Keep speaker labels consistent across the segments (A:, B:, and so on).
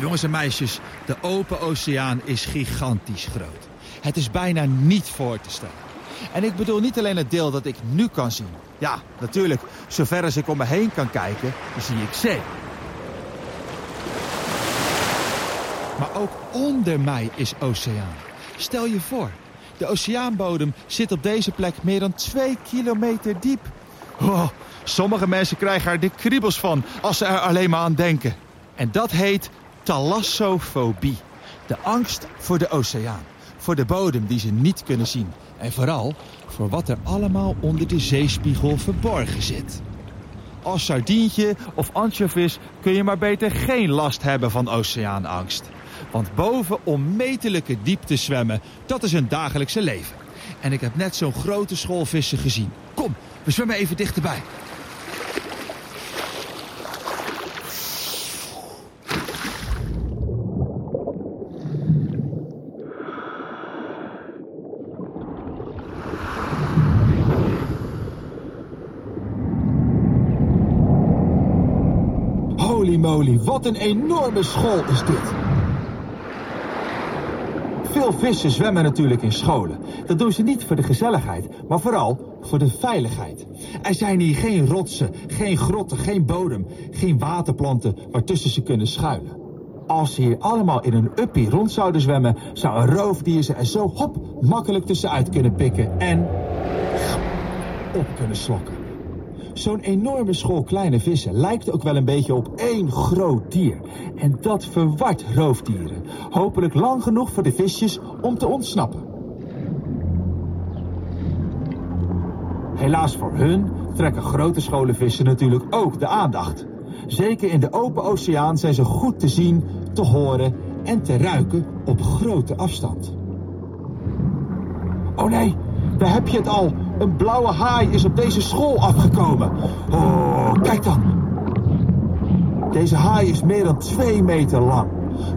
A: Jongens en meisjes, de open oceaan is gigantisch groot. Het is bijna niet voor te stellen. En ik bedoel niet alleen het deel dat ik nu kan zien. Ja, natuurlijk, zover als ik om me heen kan kijken, zie ik zee. Maar ook onder mij is oceaan. Stel je voor, de oceaanbodem zit op deze plek meer dan twee kilometer diep. Oh, sommige mensen krijgen er de kriebels van als ze er alleen maar aan denken. En dat heet thalassofobie. De angst voor de oceaan. Voor de bodem die ze niet kunnen zien. En vooral voor wat er allemaal onder de zeespiegel verborgen zit. Als sardientje of anchovis kun je maar beter geen last hebben van oceaanangst. Want boven onmetelijke diepte zwemmen, dat is hun dagelijkse leven. En ik heb net zo'n grote schoolvissen gezien. Kom, we zwemmen even dichterbij.
B: Holy moly, wat een enorme school is dit. Veel vissen zwemmen natuurlijk in scholen. Dat doen ze niet voor de gezelligheid, maar vooral voor de veiligheid. Er zijn hier geen rotsen, geen grotten, geen bodem, geen waterplanten waartussen ze kunnen schuilen. Als ze hier allemaal in een uppie rond zouden zwemmen, zou een roofdier ze er zo hop makkelijk tussenuit kunnen pikken en op kunnen slokken. Zo'n enorme school kleine vissen lijkt ook wel een beetje op één groot dier. En dat verwart roofdieren. Hopelijk lang genoeg voor de visjes om te ontsnappen. Helaas voor hun trekken grote scholen vissen natuurlijk ook de aandacht. Zeker in de open oceaan zijn ze goed te zien, te horen en te ruiken op grote afstand. Oh nee, daar heb je het al. Een blauwe haai is op deze school afgekomen. Oh, kijk dan. Deze haai is meer dan 2 meter lang.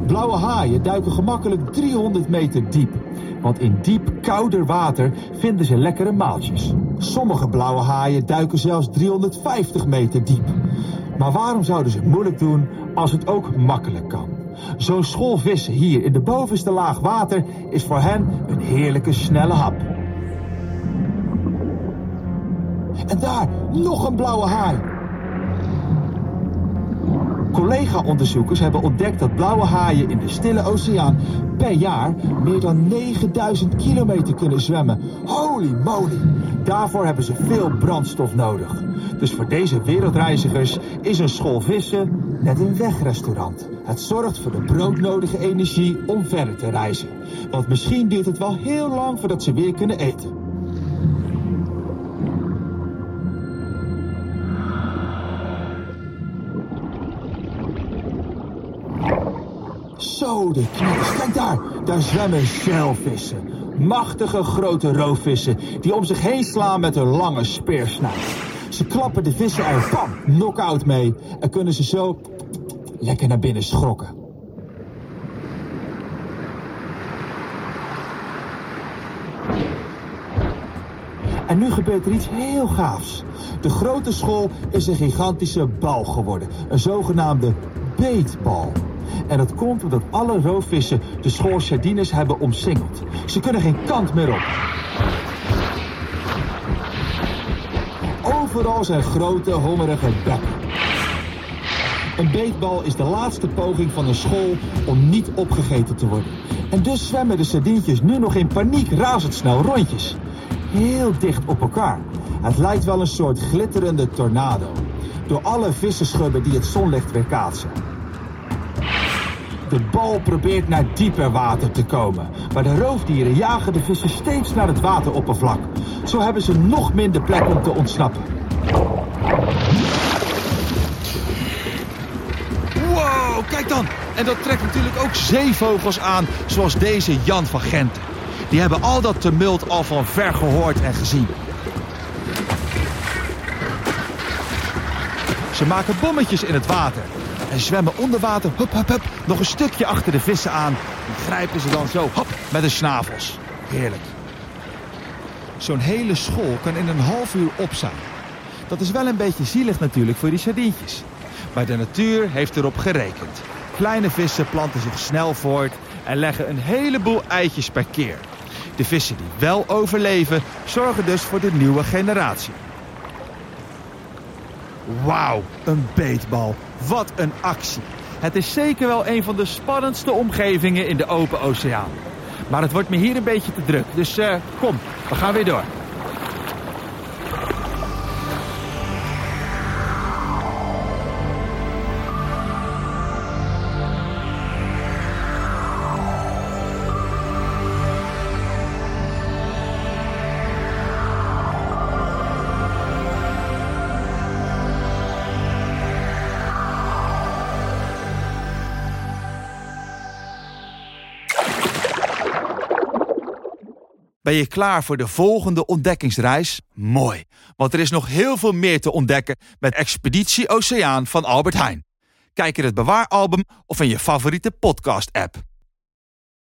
B: Blauwe haaien duiken gemakkelijk 300 meter diep. Want in diep, kouder water vinden ze lekkere maaltjes. Sommige blauwe haaien duiken zelfs 350 meter diep. Maar waarom zouden ze het moeilijk doen als het ook makkelijk kan? Zo'n school vissen hier in de bovenste laag water is voor hen een heerlijke snelle hap. En daar, nog een blauwe haai. Collega-onderzoekers hebben ontdekt dat blauwe haaien in de stille oceaan per jaar meer dan 9000 kilometer kunnen zwemmen. Holy moly! Daarvoor hebben ze veel brandstof nodig. Dus voor deze wereldreizigers is een school vissen net een wegrestaurant. Het zorgt voor de broodnodige energie om verder te reizen. Want misschien duurt het wel heel lang voordat ze weer kunnen eten. Kijk daar. Daar zwemmen schelvissen. Machtige grote roofvissen die om zich heen slaan met hun lange speersnuit. Ze klappen de vissen er bam, knock-out mee en kunnen ze zo lekker naar binnen schrokken. En nu gebeurt er iets heel gaafs. De grote school is een gigantische bal geworden. Een zogenaamde beetbal. En dat komt omdat alle roofvissen de school sardines hebben omsingeld. Ze kunnen geen kant meer op. Overal zijn grote, hongerige bekken. Een beetbal is de laatste poging van een school om niet opgegeten te worden. En dus zwemmen de sardientjes nu nog in paniek razendsnel rondjes. Heel dicht op elkaar. Het lijkt wel een soort glitterende tornado. Door alle vissenschubben die het zonlicht weerkaatsen. De bal probeert naar dieper water te komen. Maar de roofdieren jagen de vissen steeds naar het wateroppervlak. Zo hebben ze nog minder plek om te ontsnappen.
A: Wow! Kijk dan. En dat trekt natuurlijk ook zeevogels aan, zoals deze Jan van Genten. Die hebben al dat tumult al van ver gehoord en gezien. Ze maken bommetjes in het water. En zwemmen onder water, hup, hup, hup, nog een stukje achter de vissen aan. En grijpen ze dan zo, hop, met de snavels. Heerlijk. Zo'n hele school kan in een half uur op. Dat is wel een beetje zielig natuurlijk voor die sardientjes. Maar de natuur heeft erop gerekend. Kleine vissen planten zich snel voort en leggen een heleboel eitjes per keer. De vissen die wel overleven, zorgen dus voor de nieuwe generatie. Wauw, een beetbal. Wat een actie. Het is zeker wel een van de spannendste omgevingen in de open oceaan. Maar het wordt me hier een beetje te druk, dus uh, kom, we gaan weer door. Ben je klaar voor de volgende ontdekkingsreis? Mooi, want er is nog heel veel meer te ontdekken met Expeditie Oceaan van Albert Heijn. Kijk in het bewaaralbum of in je favoriete podcast-app.